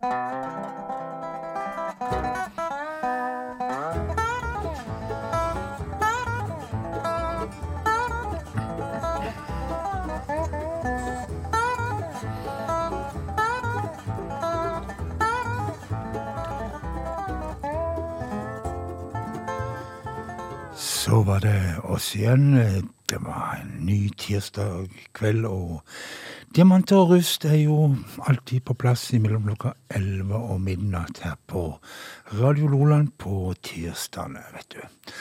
Så var det oss igjen. Det var en ny tirsdag kveld, og Diamanter og rust er jo alltid på plass mellom klokka 11 og midnatt her på Radio Loland på tirsdagene, vet du.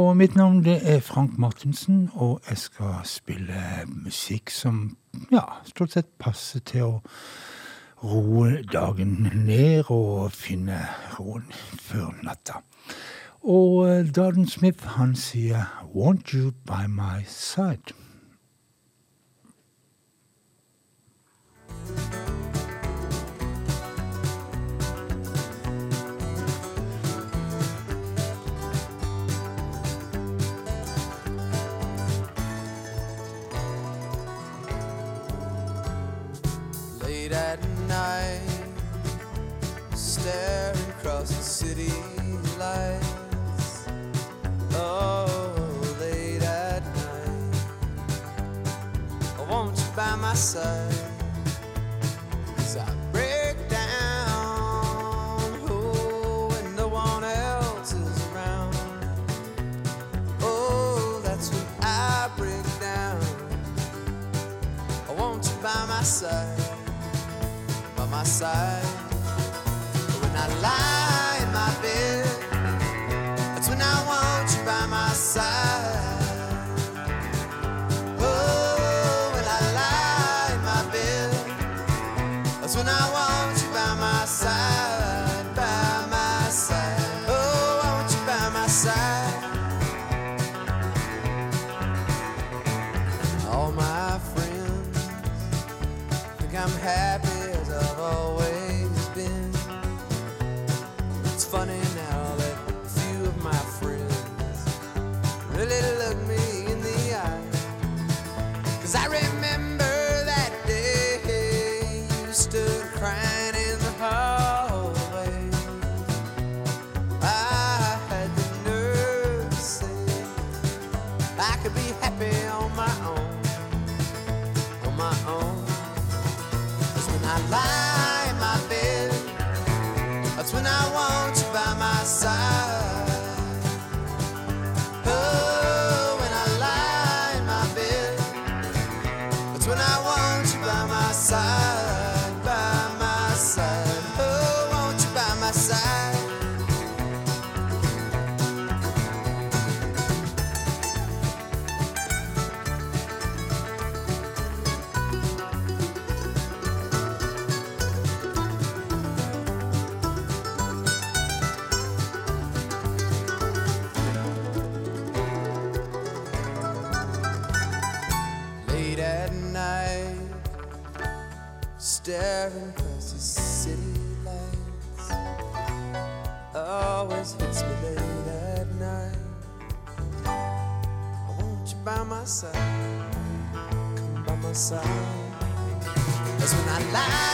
Og mitt navn det er Frank Martinsen, og jeg skal spille musikk som ja, stort sett passer til å roe dagen ned og finne roen før natta. Og eh, Darden Smith, han sier 'Won't you by my side'? at night, staring across the city lights. Oh, late at night, I want you by my side. my side, by my side. When I lie. Cause when I lie.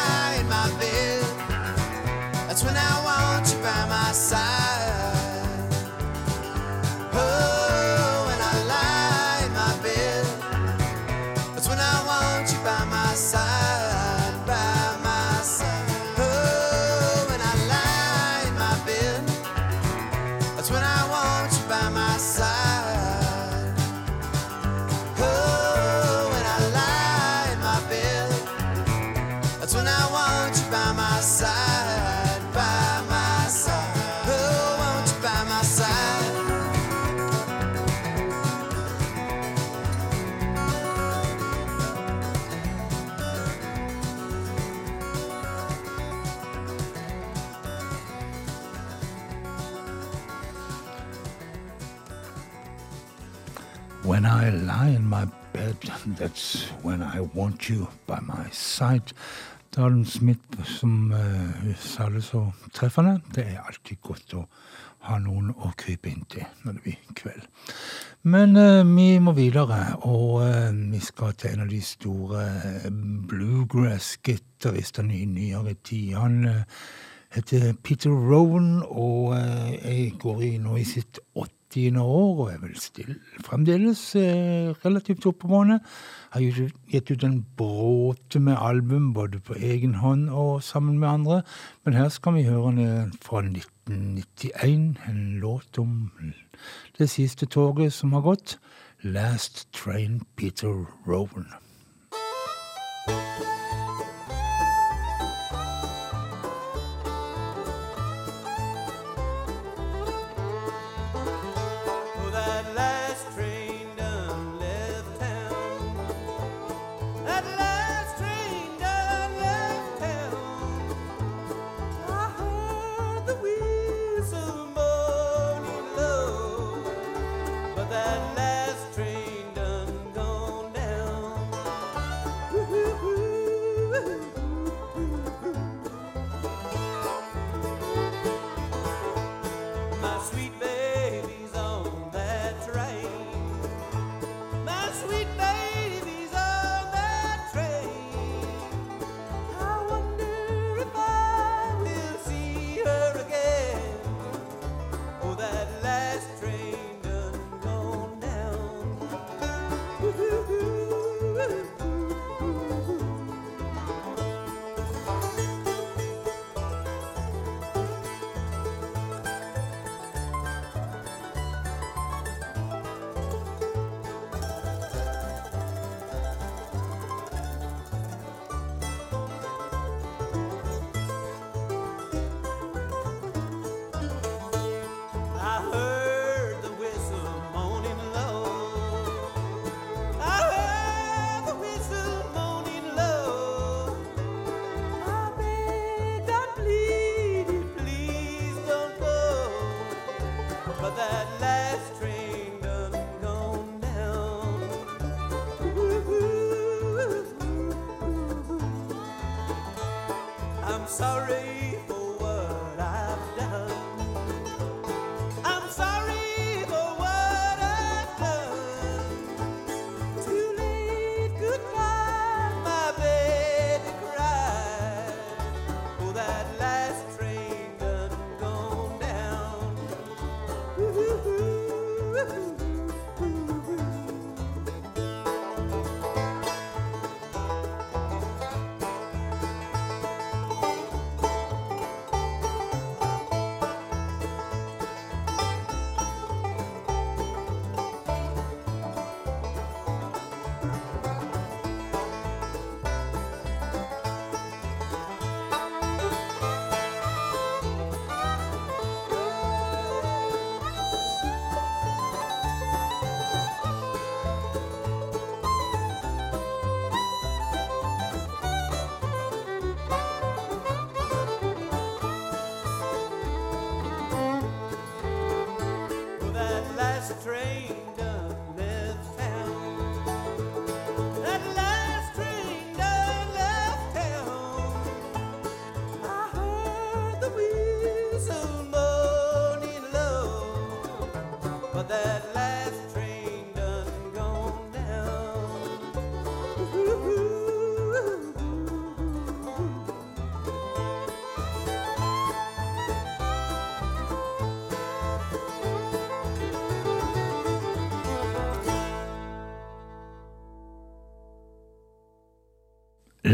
That's when I want you by my side. Dalen Smith, som uh, sa det så treffende, det er alltid godt å ha noen å krype inn til når det blir kveld. Men uh, vi må videre, og uh, vi skal til en av de store bluegrass-gitaristene i nyere tid. Han heter Peter Rowan og jeg går i nå i sitt åttende åttiende år og er vel still fremdeles relativt oppegående. Har gitt ut en bråte med album, både på egen hånd og sammen med andre. Men her skal vi høre en fra 1991, en låt om det siste toget som har gått. Last Train Peter Rowan.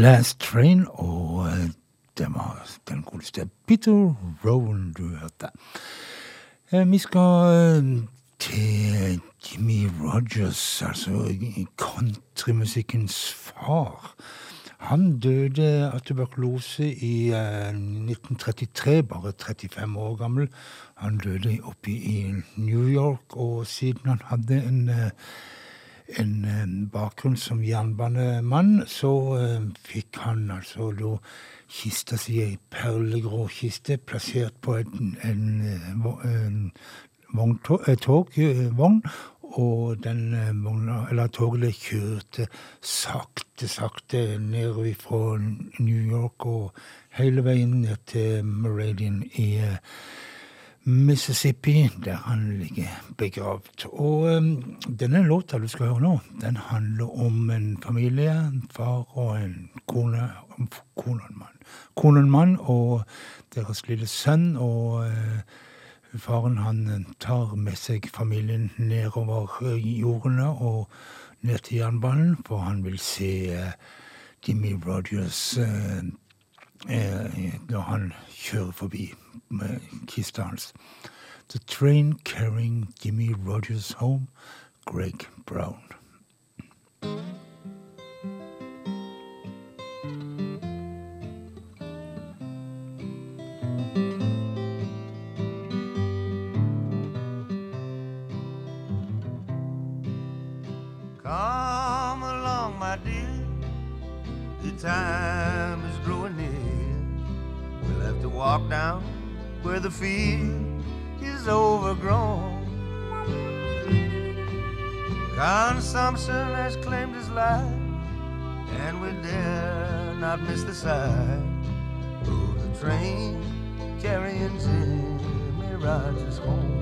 Last Train, og eh, det var den godeste Peter Rowan du hørte. Eh, vi skal eh, til Jimmy Rogers, altså countrymusikkens far. Han døde av tuberkulose i 1933, bare 35 år gammel. Han døde oppe i New York, og siden han hadde en en bakgrunn som jernbanemann, så uh, fikk han altså da kista si, ei perlegrå kiste, plassert på en, en, en en togvogn, og den eh, vogna, eller toget kjørte sakte, sakte ned fra New York og hele veien ned til Meridian i eh, Mississippi, der han ligger begravd. Og denne låta du skal høre nå, den handler om en familie, en far og en kone, kone og en mann. Kone og en mann og deres lille sønn. og uh, Faren han tar med seg familien nedover jordene og ned til jernbanen, for han vil se Jimmy Rogers Eh, når han kjører forbi eh, med kista hans. The Train Carrying Jimmy Rogers Home, Greg Brown. Come along, my dear. The time is to walk down where the field is overgrown. Consumption has claimed his life, and we dare not miss the sight of the train carrying Jimmy Rogers home.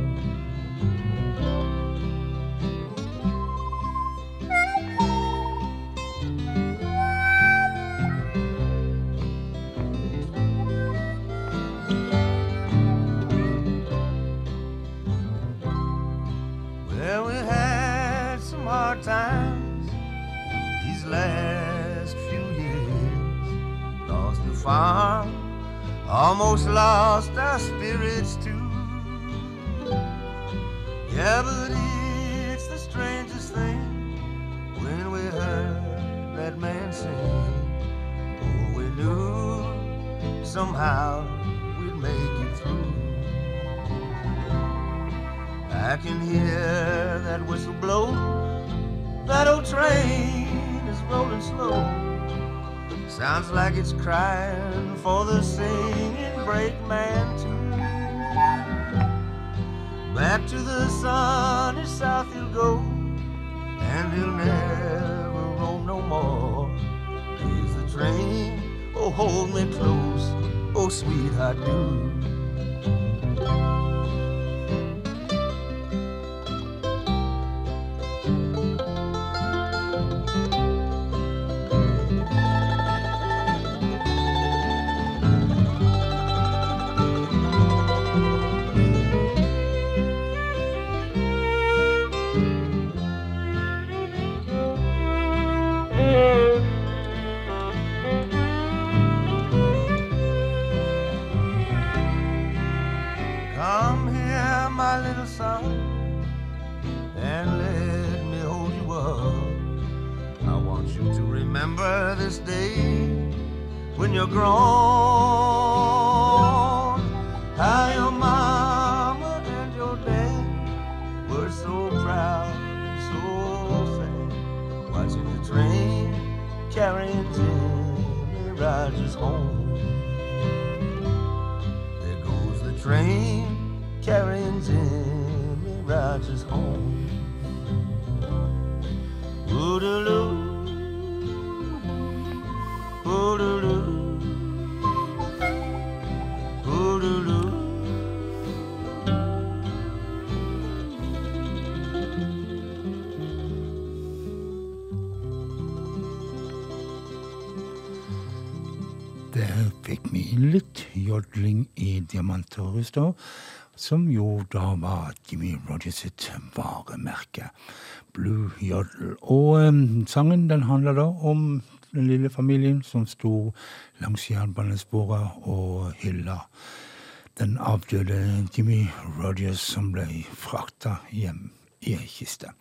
Almost lost our spirits too. Yeah, but it's the strangest thing when we heard that man sing. Oh, we knew somehow we'd make it through. I can hear that whistle blow. That old train is rolling slow. Sounds like it's crying for the singing brakeman too. Back to the sunny south he'll go, and he'll never roam no more. Here's the train, oh hold me close, oh sweetheart do. So proud so sad, watching the train carrying Jimmy Rogers home. There goes the train carrying Jimmy Rogers home. Woodaloo, og som jo da var Jimmy Rogers sitt varemerke. Blue Jodel. Og eh, sangen den handler da om den lille familien som sto langs jernbanesporet og hylla den avdøde Jimmy Rogers som ble frakta hjem i ei kiste.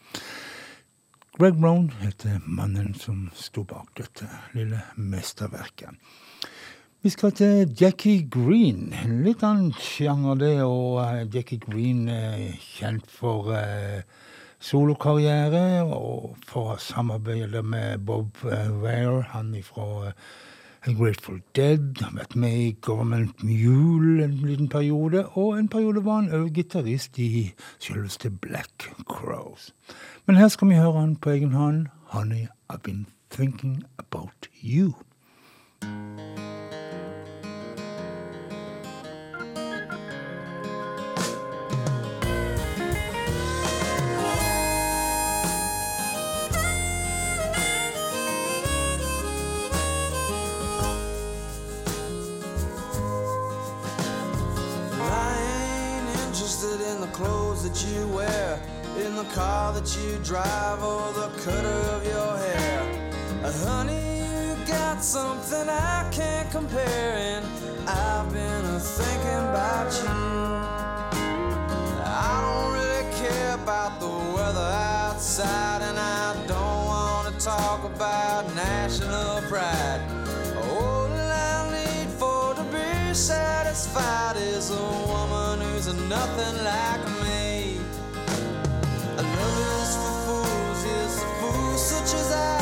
Greg Brown heter mannen som sto bak dette lille mesterverket. Vi skal til Jackie Green. En litt annen sjanger, det. Og eh, Jackie Green er kjent for uh, solokarriere og for å samarbeide med Bob Ware, han ifra Grateful Dead, Han har vært med i Government Mule en liten periode, og en periode var han òg gitarist i selveste Black Crows. Men her skal vi høre han på egen hånd. Honey, I've been thinking about you. That you wear, in the car that you drive, or the cutter of your hair. Uh, honey, you got something I can't compare, and I've been uh, thinking about you. I don't really care about the weather outside, and I don't want to talk about national pride. All I need for to be satisfied is a woman nothing like me. Love is for fools, is for fools such as I,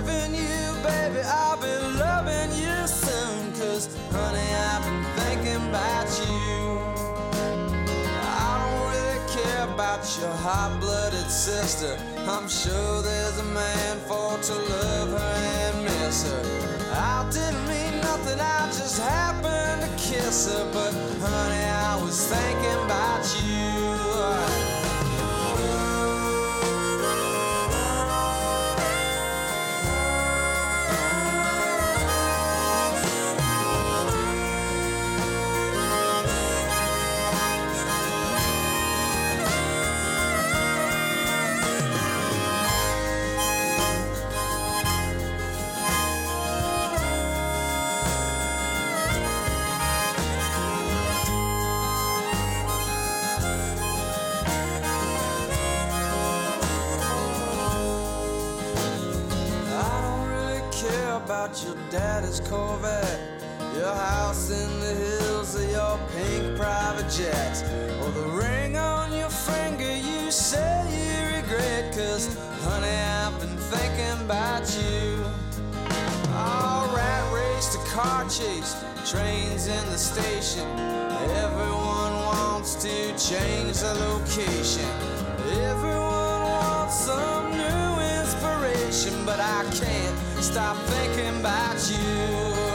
loving you, baby. I'll be loving you soon. Cause, honey, I've been thinking about you. I don't really care about your hot blooded sister. I'm sure there's a man for to love her and miss her. I didn't mean nothing, I just happened to kiss her. But, honey, I was thinking about you. Change the location. Everyone wants some new inspiration, but I can't stop thinking about you.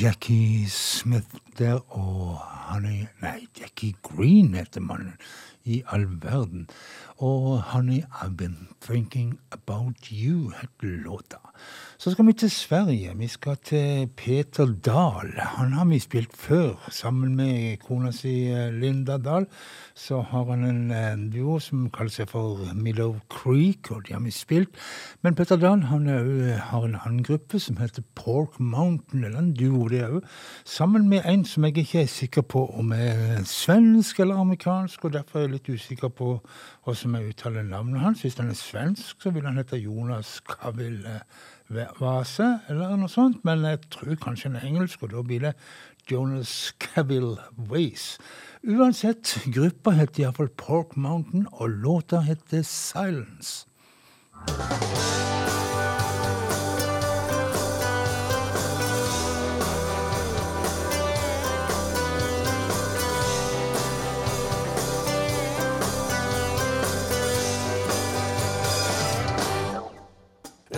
Jackie Smith der og Honey Nei, Jackie Green heter mannen. I all verden. Og Honey, I've been thinking about you, heter låta. Så skal vi til Sverige. Vi skal til Peter Dahl. Han har vi spilt før, sammen med kona si eh, Linda Dahl. Så har han en eh, duo som kaller seg for Millow Creek, og de har vi spilt. Men Peter Dahl han er, har en annen gruppe som heter Pork Mountain, eller en duo det òg. Sammen med en som jeg ikke er sikker på om er svensk eller amerikansk, og derfor er jeg litt usikker på hvordan jeg uttaler navnet hans. Hvis han er svensk, så vil han hete Jonas Kavil. Vase, eller noe sånt, men jeg tror kanskje han er engelsk, og da blir det Jonas Cavill Ways. Uansett, gruppa heter iallfall Pork Mountain, og låta heter Silence.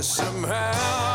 Somehow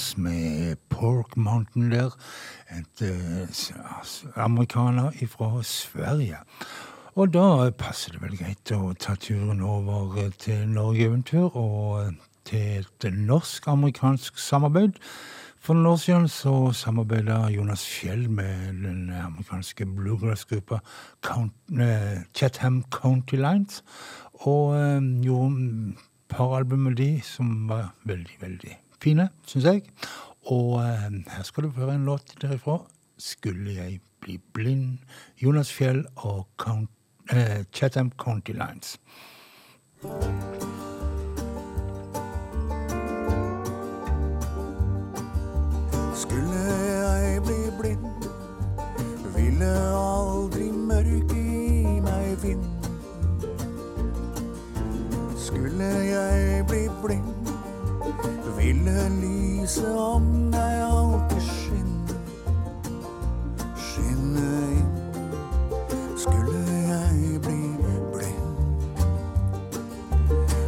Silence med Pork Mountain der. Et eh, amerikaner fra Sverige. Og da passer det vel greit å ta turen over til Norge Eventyr og til et norsk-amerikansk samarbeid. For noen år siden så samarbeida Jonas Fjell med den amerikanske bluegrass-gruppa eh, Chatham County Lines, og eh, gjorde et par album med de som var veldig, veldig fine, syns jeg. Og eh, her skal du høre en låt derifra. 'Skulle jeg bli blind'. Jonas Fjell og Count, eh, Chatham County Lines. Skulle jeg bli blind, ville aldri mørket i meg vind. Skulle jeg bli blind, ville lyset om deg alltid skinne. Skinne inn. Skulle jeg bli blind.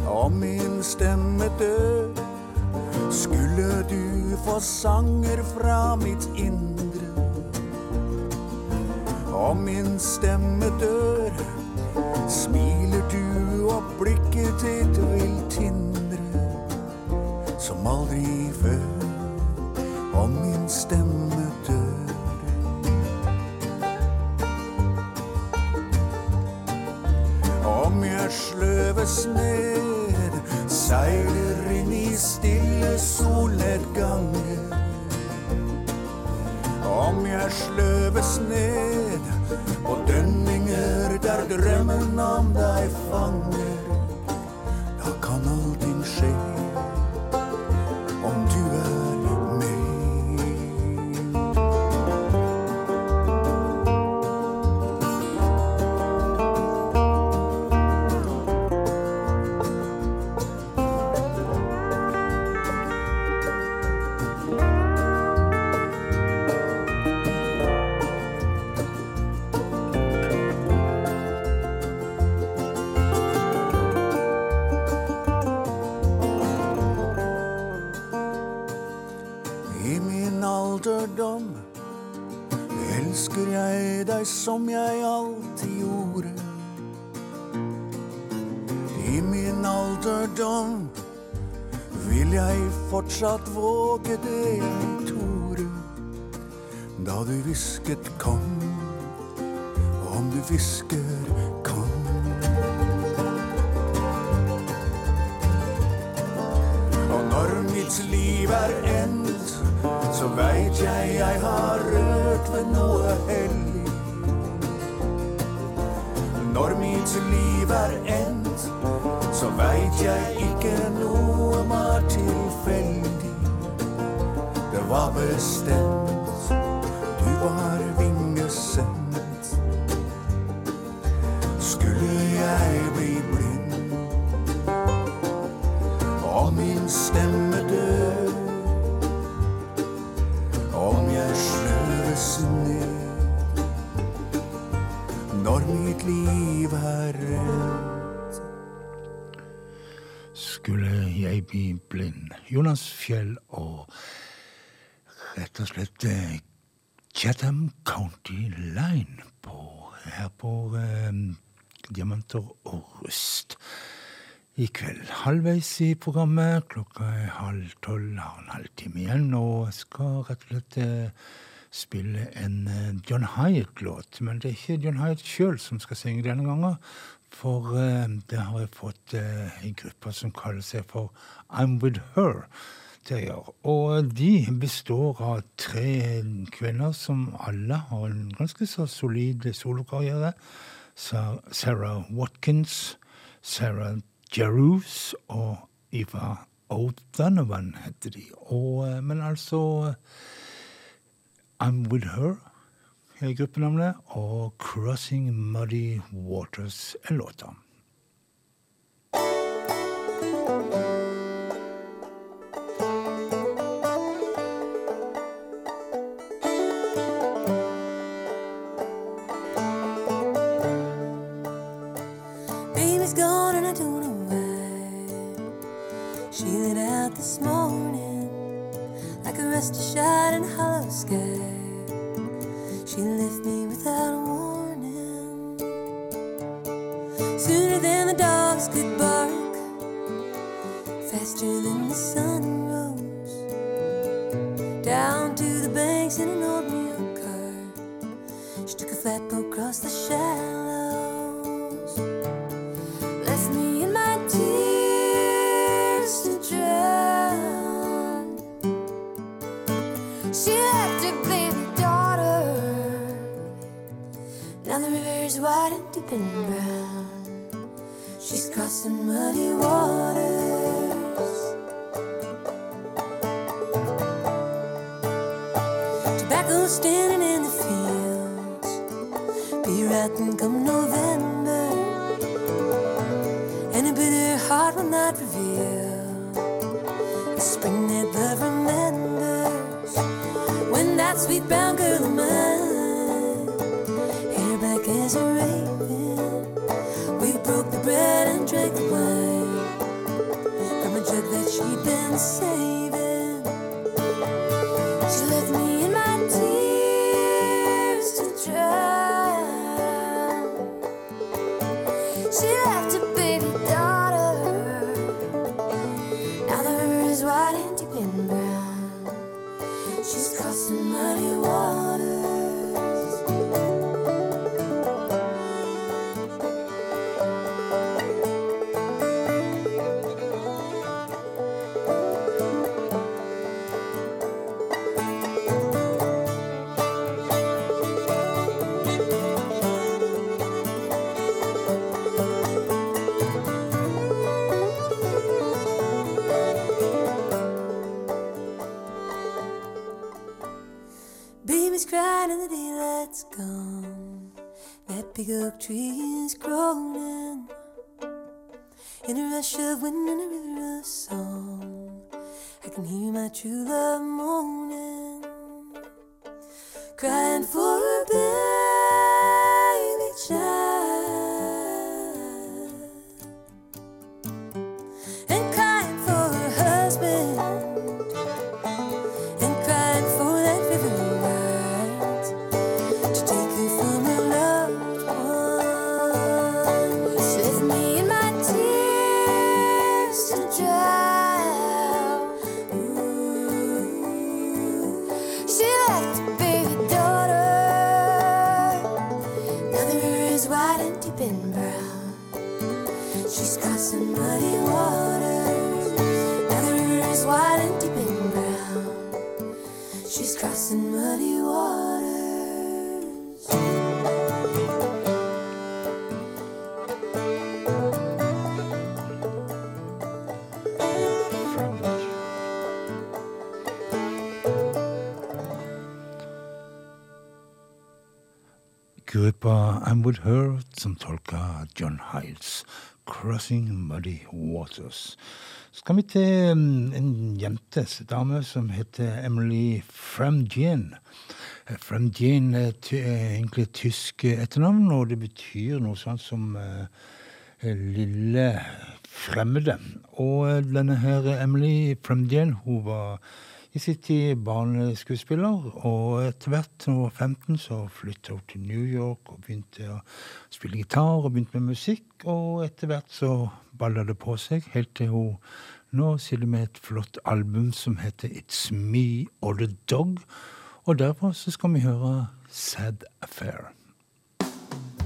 Om min stemme dør, skulle du få sanger fra mitt indre. Om min stemme dør, smiler du og blikket ditt vil som aldri før. Om min stemme dør. Om jeg sløves ned, seiler inn i stille solnedganger. Om jeg sløves ned på dønninger der drømmen om deg fanger, som jeg alltid gjorde. I min alderdom vil jeg fortsatt våge det jeg. Da du hvisket kom, om du hvisker rett og slett eh, Chatham County Line på, her på eh, Diamanter og rust. I kveld, halvveis i programmet, klokka er halv tolv, har en halvtime igjen, og skal rett og slett eh, spille en eh, John Hyatt-låt. Men det er ikke John Hyatt sjøl som skal synge denne gangen, for eh, det har jeg fått eh, en gruppe som kaller seg for I'm With Her til. Og de består av tre kvinner som alle har en ganske så solid solokarriere. Sarah Watkins, Sarah Jerus og Eva O'Donovan heter de. Og, eh, men altså I'm With Her er gruppenavnet, og Crossing Muddy Waters er låta. just a shining hollow sky. And brown. She's crossing muddy waters. Tobacco standing in the fields. Be rotten come November. And a bitter heart will not reveal the spring love remembers. When that sweet brown girl been saving. Can hear my true love moaning, crying for a baby I'm With Her som tolka John Hiles. 'Crossing Muddy Waters'. Så skal vi til mm, en jente, dame, som heter Emily Framgien. Framgien er egentlig et tysk etternavn, og det betyr noe sånt som eh, lille fremmede. Og eh, denne her Emily Framgien, hun var i sin tid barneskuespiller, og etter hvert, da hun var 15, så flytta hun til New York og begynte å spille gitar og begynte med musikk. Og etter hvert så balla det på seg, helt til hun nå sitter med et flott album som heter It's Me or The Dog. Og derfor så skal vi høre Sad Affair.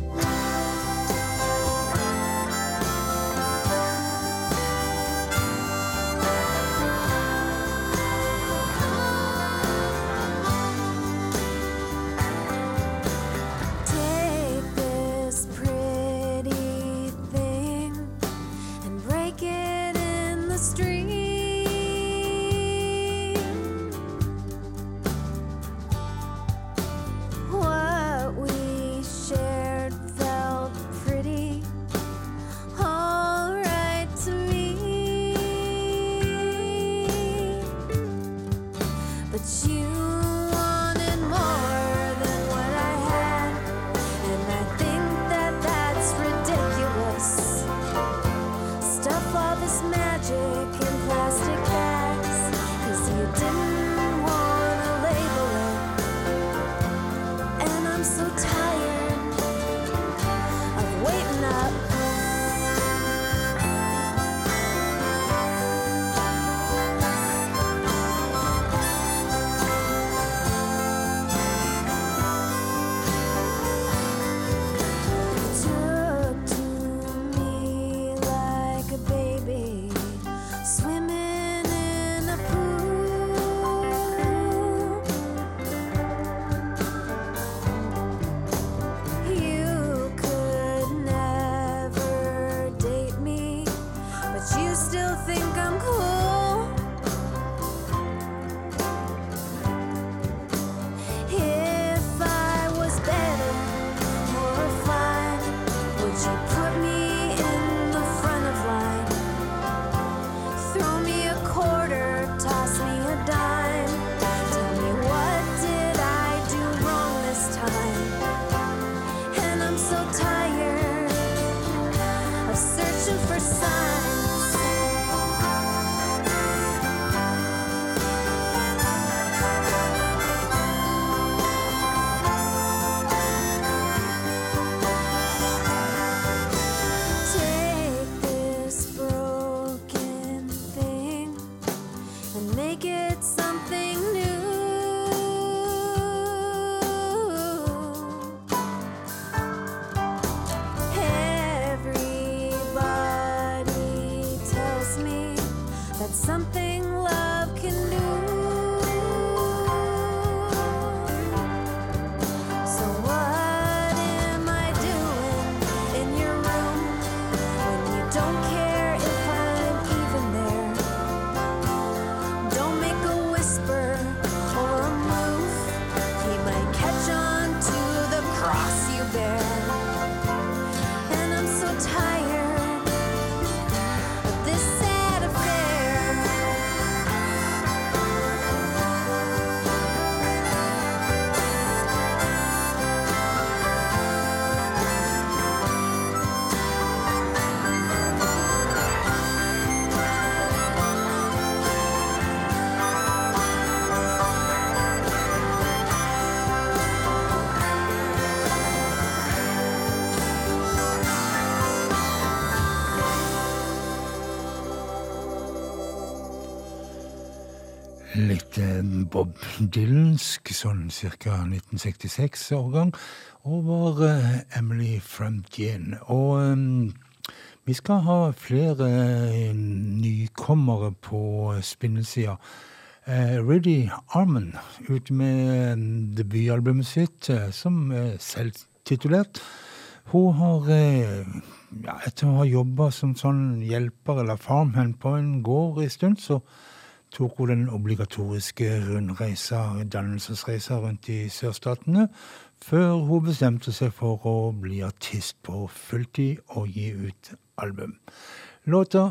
Take Bob Dylansk, sånn ca. 1966-årgang, over eh, Emily Framtien. Og um, vi skal ha flere eh, nykommere på spinnesida. Uh, Riddy Arman ute med eh, debutalbumet sitt, eh, som er selvtitulert. Hun har, eh, ja, etter å ha jobba som sånn hjelper eller farmhand på en gård en stund, så tok hun den obligatoriske rundreisa, dannelsesreisa rundt i sørstatene, før hun bestemte seg for å bli artist på fulltid og gi ut album. Låta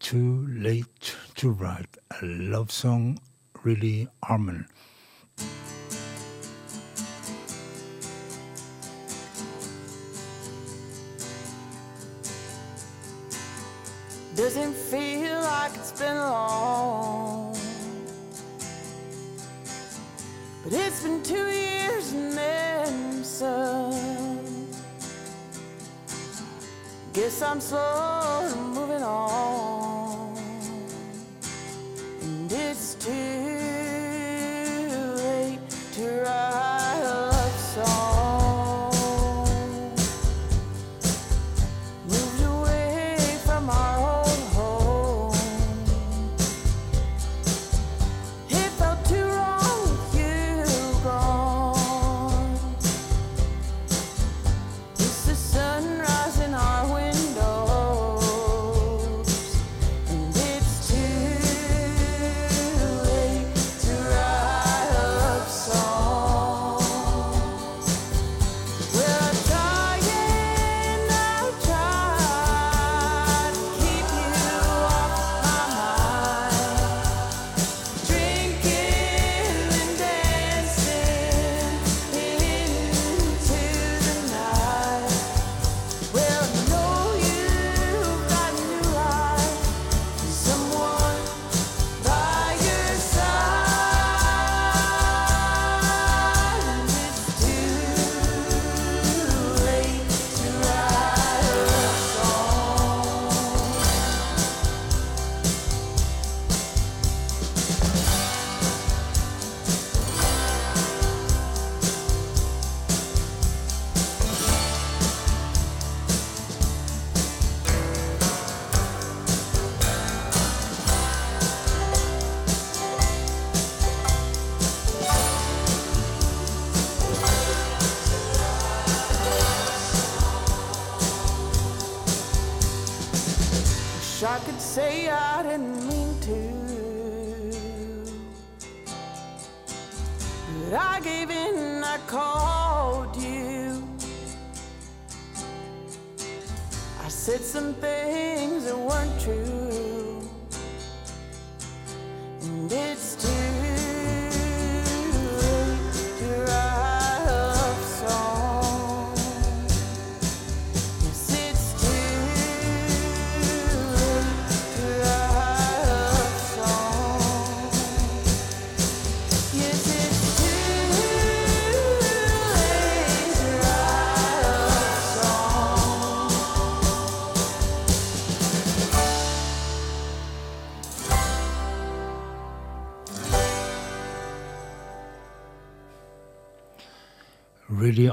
Too Late To Write a Love Song, Really Armen. Doesn't feel like it's been long. But it's been two years and then some. Guess I'm slowly moving on. And it's too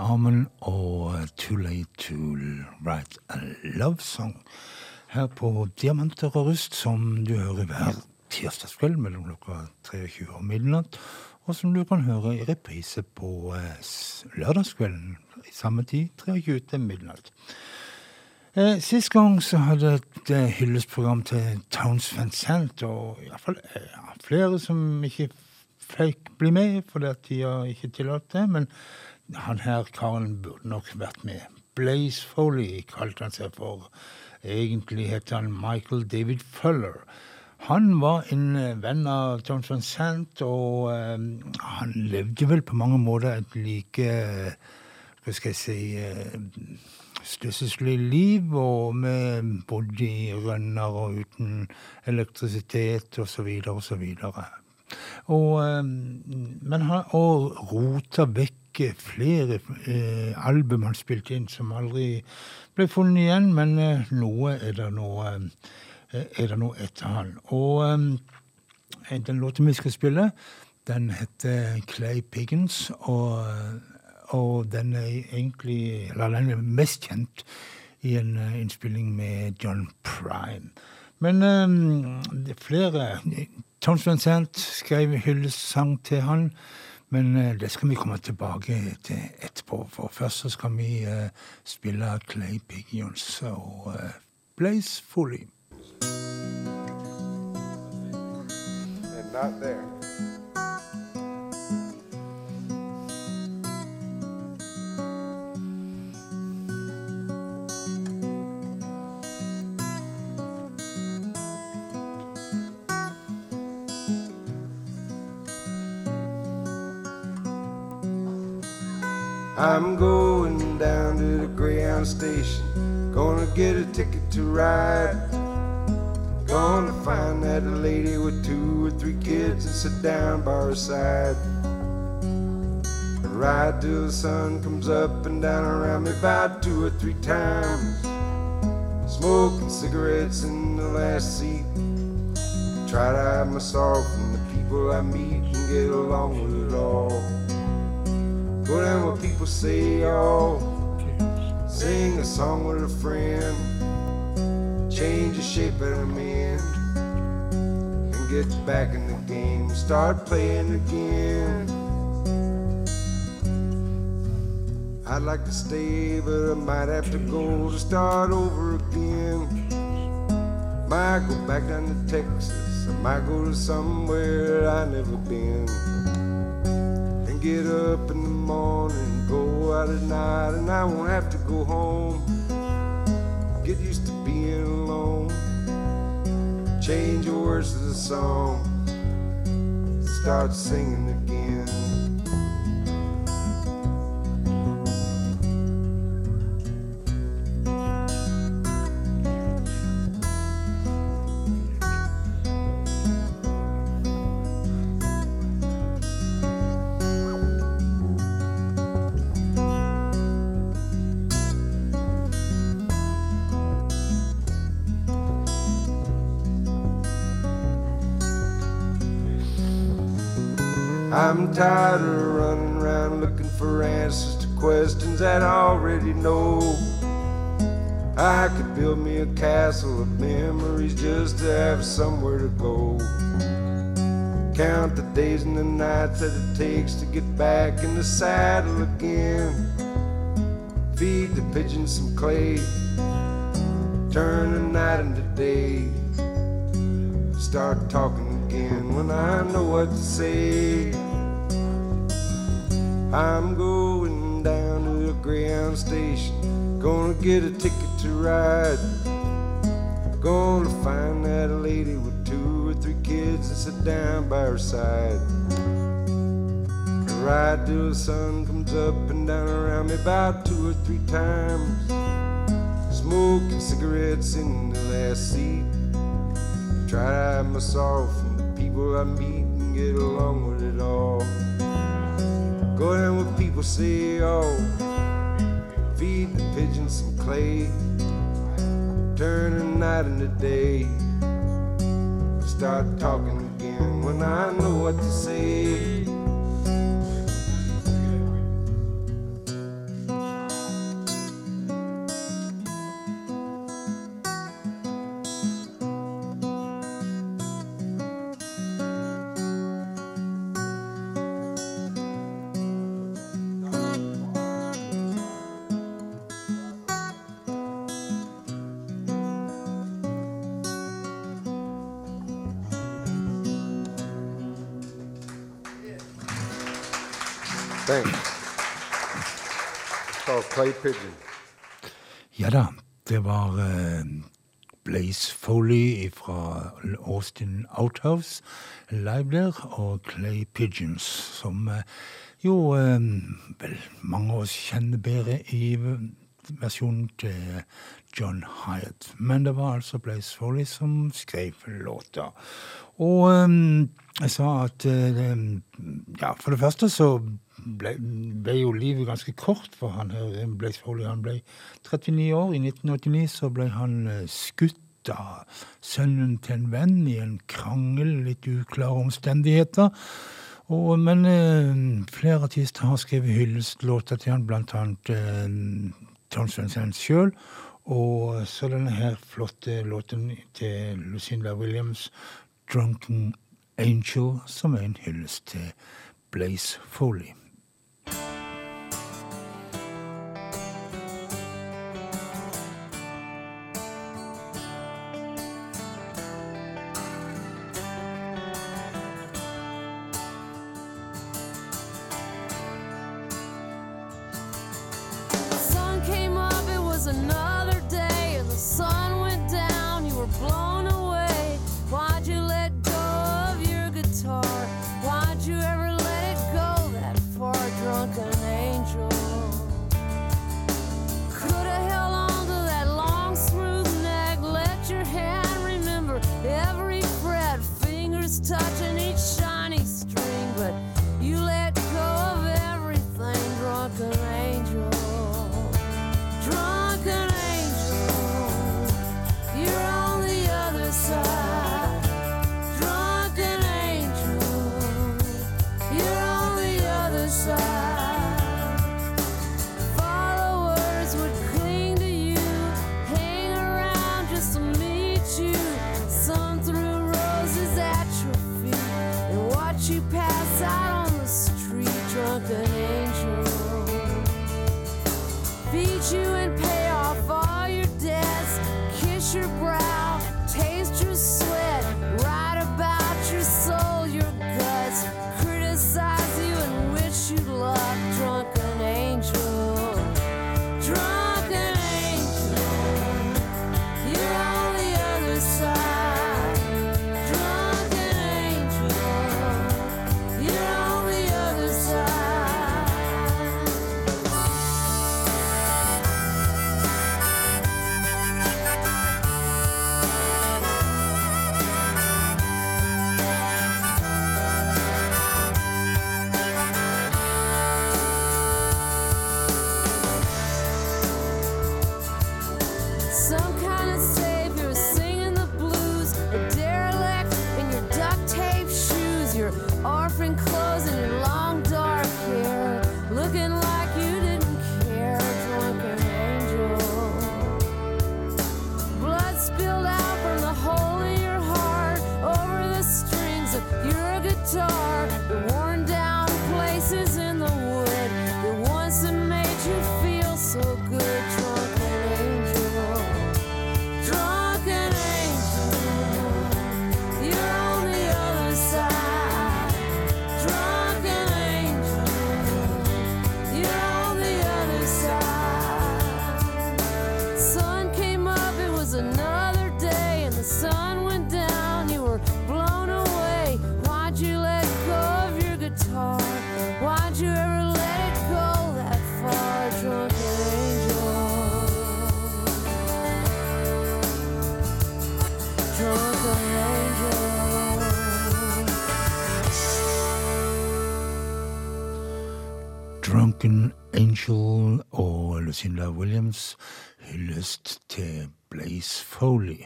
Armen og Too Late to Write a Love Song her på Diamanter og rust, som du hører hver tirsdagskveld mellom klokka 23 og midnatt, og som du kan høre i reprise på eh, lørdagskvelden i samme tid, 23 til midnatt. Eh, Sist gang så hadde et eh, hyllestprogram til Towns Van Sant, og iallfall eh, flere som ikke fikk bli med fordi at tida ikke tillot det. Men han her karen burde nok vært med. Blaze Foley kalte han seg for. Egentlig het han Michael David Fuller. Han var en eh, venn av John Sant, og eh, han levde vel på mange måter et like eh, Hva skal jeg si eh, stusslig liv, og med bodde i rønner og uten elektrisitet så videre og så. Og, eh, men han og rota vekk flere eh, album han spilte inn som aldri ble funnet igjen, men eh, noe er det nå eh, nå etter han. Og eh, den låten vi skal spille, den heter Clay Piggins, og og den er egentlig Eller den er mest kjent i en eh, innspilling med John Prime. Men eh, det er flere Tom Van Sant skrev hyllestsang til han, men eh, det skal vi komme tilbake til etterpå. For først så skal vi eh, spille Clay Pigeons og eh, Blaze Foley. and not there. I'm going down to the Greyhound station. Gonna get a ticket to ride. Gonna find that lady with two or three kids and sit down by her side. Ride till the sun comes up and down around me about two or three times. Smoking cigarettes in the last seat. Try to hide my sorrow from the people I meet and get along with it all. Go down where people say, oh. Sing a song with a friend. Change the shape of a man. And get back in the game. Start playing again. I'd like to stay, but I might have to go to start over again. Might go back down to Texas. I might go to somewhere I never been. And get up the morning, go out at night, and I won't have to go home. Get used to being alone. Change the words of the song. Start singing again. Have somewhere to go. Count the days and the nights that it takes to get back in the saddle again. Feed the pigeons some clay, turn the night into day. Start talking again when I know what to say. I'm going down to the Greyhound station. Gonna get a ticket to ride. Gonna find that lady with two or three kids and sit down by her side. Ride till the sun comes up and down around me about two or three times. Smoking cigarettes in the last seat. Try to hide myself from the people I meet and get along with it all. Go down with people say, oh, feed the pigeons some clay. Turn the night into day. Start talking again when I know what to say. Pigeon. Ja da, det var eh, Blaze Foley fra Austin Outhouse live der, og Clay Pigeons, som eh, jo eh, vel mange av oss kjenner bedre i versjonen til John Hyatt. Men det var altså Blaze Foley som skrev låta. Og jeg sa at Ja, for det første så ble, ble jo livet ganske kort for han her. Han ble 39 år. I 1989 så ble han eh, skutt av sønnen til en venn i en krangel, litt uklare omstendigheter. Og, men eh, flere artister har skrevet hyllestlåter til han, blant annet eh, Svendsen sjøl. Og så denne her flotte låten til Lucinda Williams, 'Drunken Angel', som er en hyllest til Blaze Foley. Lucinda Williams hyllest til Blaze Foley.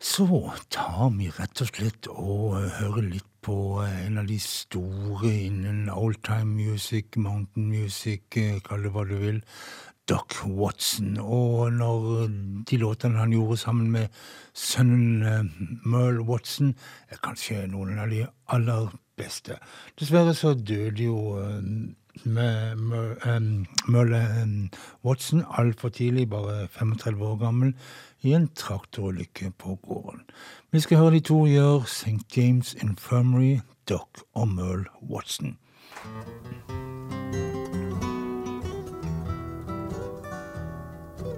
Så tar vi rett og slett og hører litt på en av de store innen oldtime music, mountain music, kall det hva du vil, Doc Watson. Og når de låtene han gjorde sammen med sønnen Merle Watson, er kanskje noen av de aller beste. Dessverre så døde jo Merle Watson altfor tidlig, bare 35 år gammel, i en traktorulykke på gården. Vi skal høre de to gjøre St. James Infirmary, Doc og Merle Watson.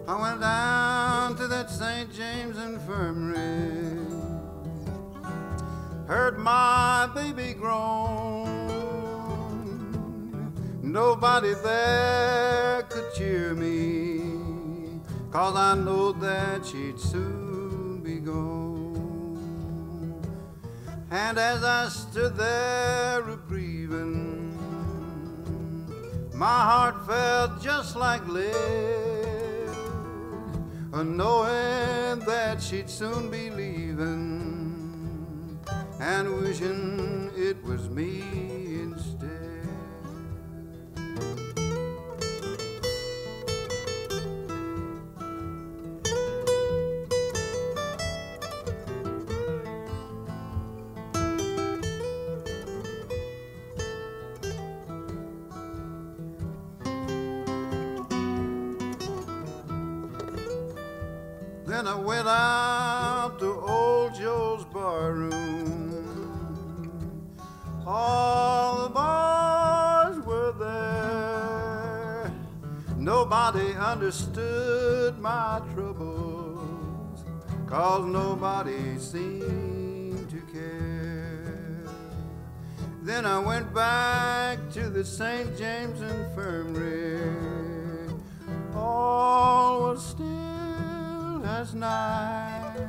I went down to that St. James Infirmary, heard my baby groan. Nobody there could cheer me, cause I know that she'd soon be gone. And as I stood there grieving, my heart felt just like lead, knowing that she'd soon be leaving, and wishing it was me instead. Then I went out to old Joe's barroom. All Nobody understood my troubles, cause nobody seemed to care. Then I went back to the St. James Infirmary. All was still as night.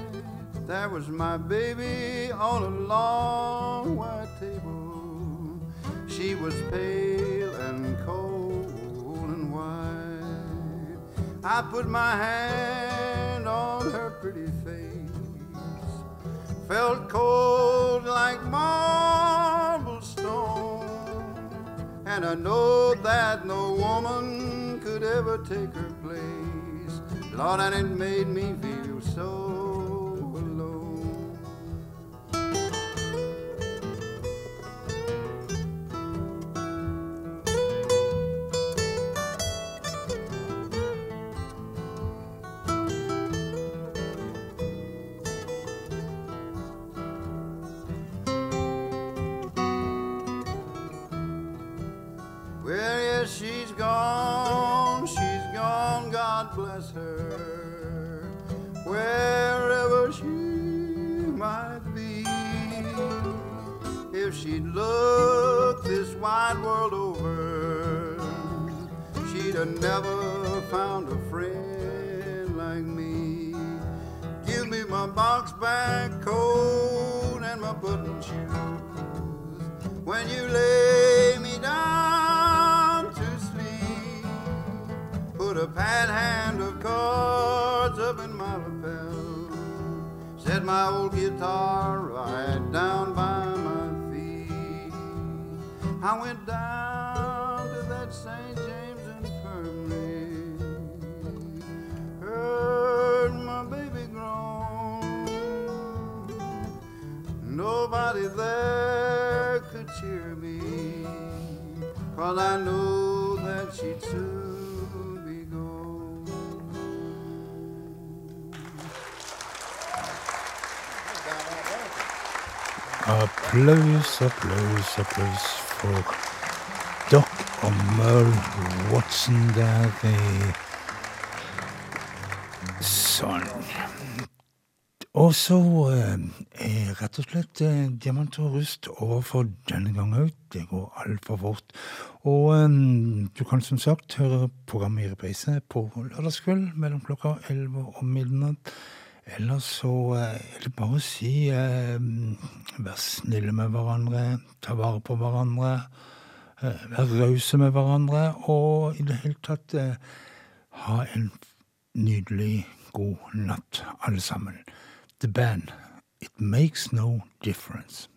There was my baby on a long white table. She was pale I put my hand on her pretty face, felt cold like marble stone, and I know that no woman could ever take her place. Lord, and it made me feel so pad hand of cards up in my lapel. Set my old guitar right down by my feet. I went down to that St. James Infirmary, heard my baby groan. Nobody there could cheer me, cause I know that she'd soon Applaus, applaus, applaus for Doc og Merle Watson der. i Sånn. Og så eh, er rett og slett eh, Diamant og rust over for denne gang òg. Det går altfor fort. Og eh, du kan som sagt høre programmet i reprise på lørdagskveld mellom klokka 11 og midnatt. Ellers så eh, er det bare å si eh, vær snille med hverandre, ta vare på hverandre, eh, vær rause med hverandre, og i det hele tatt eh, ha en nydelig, god natt, alle sammen. The band. It makes no difference.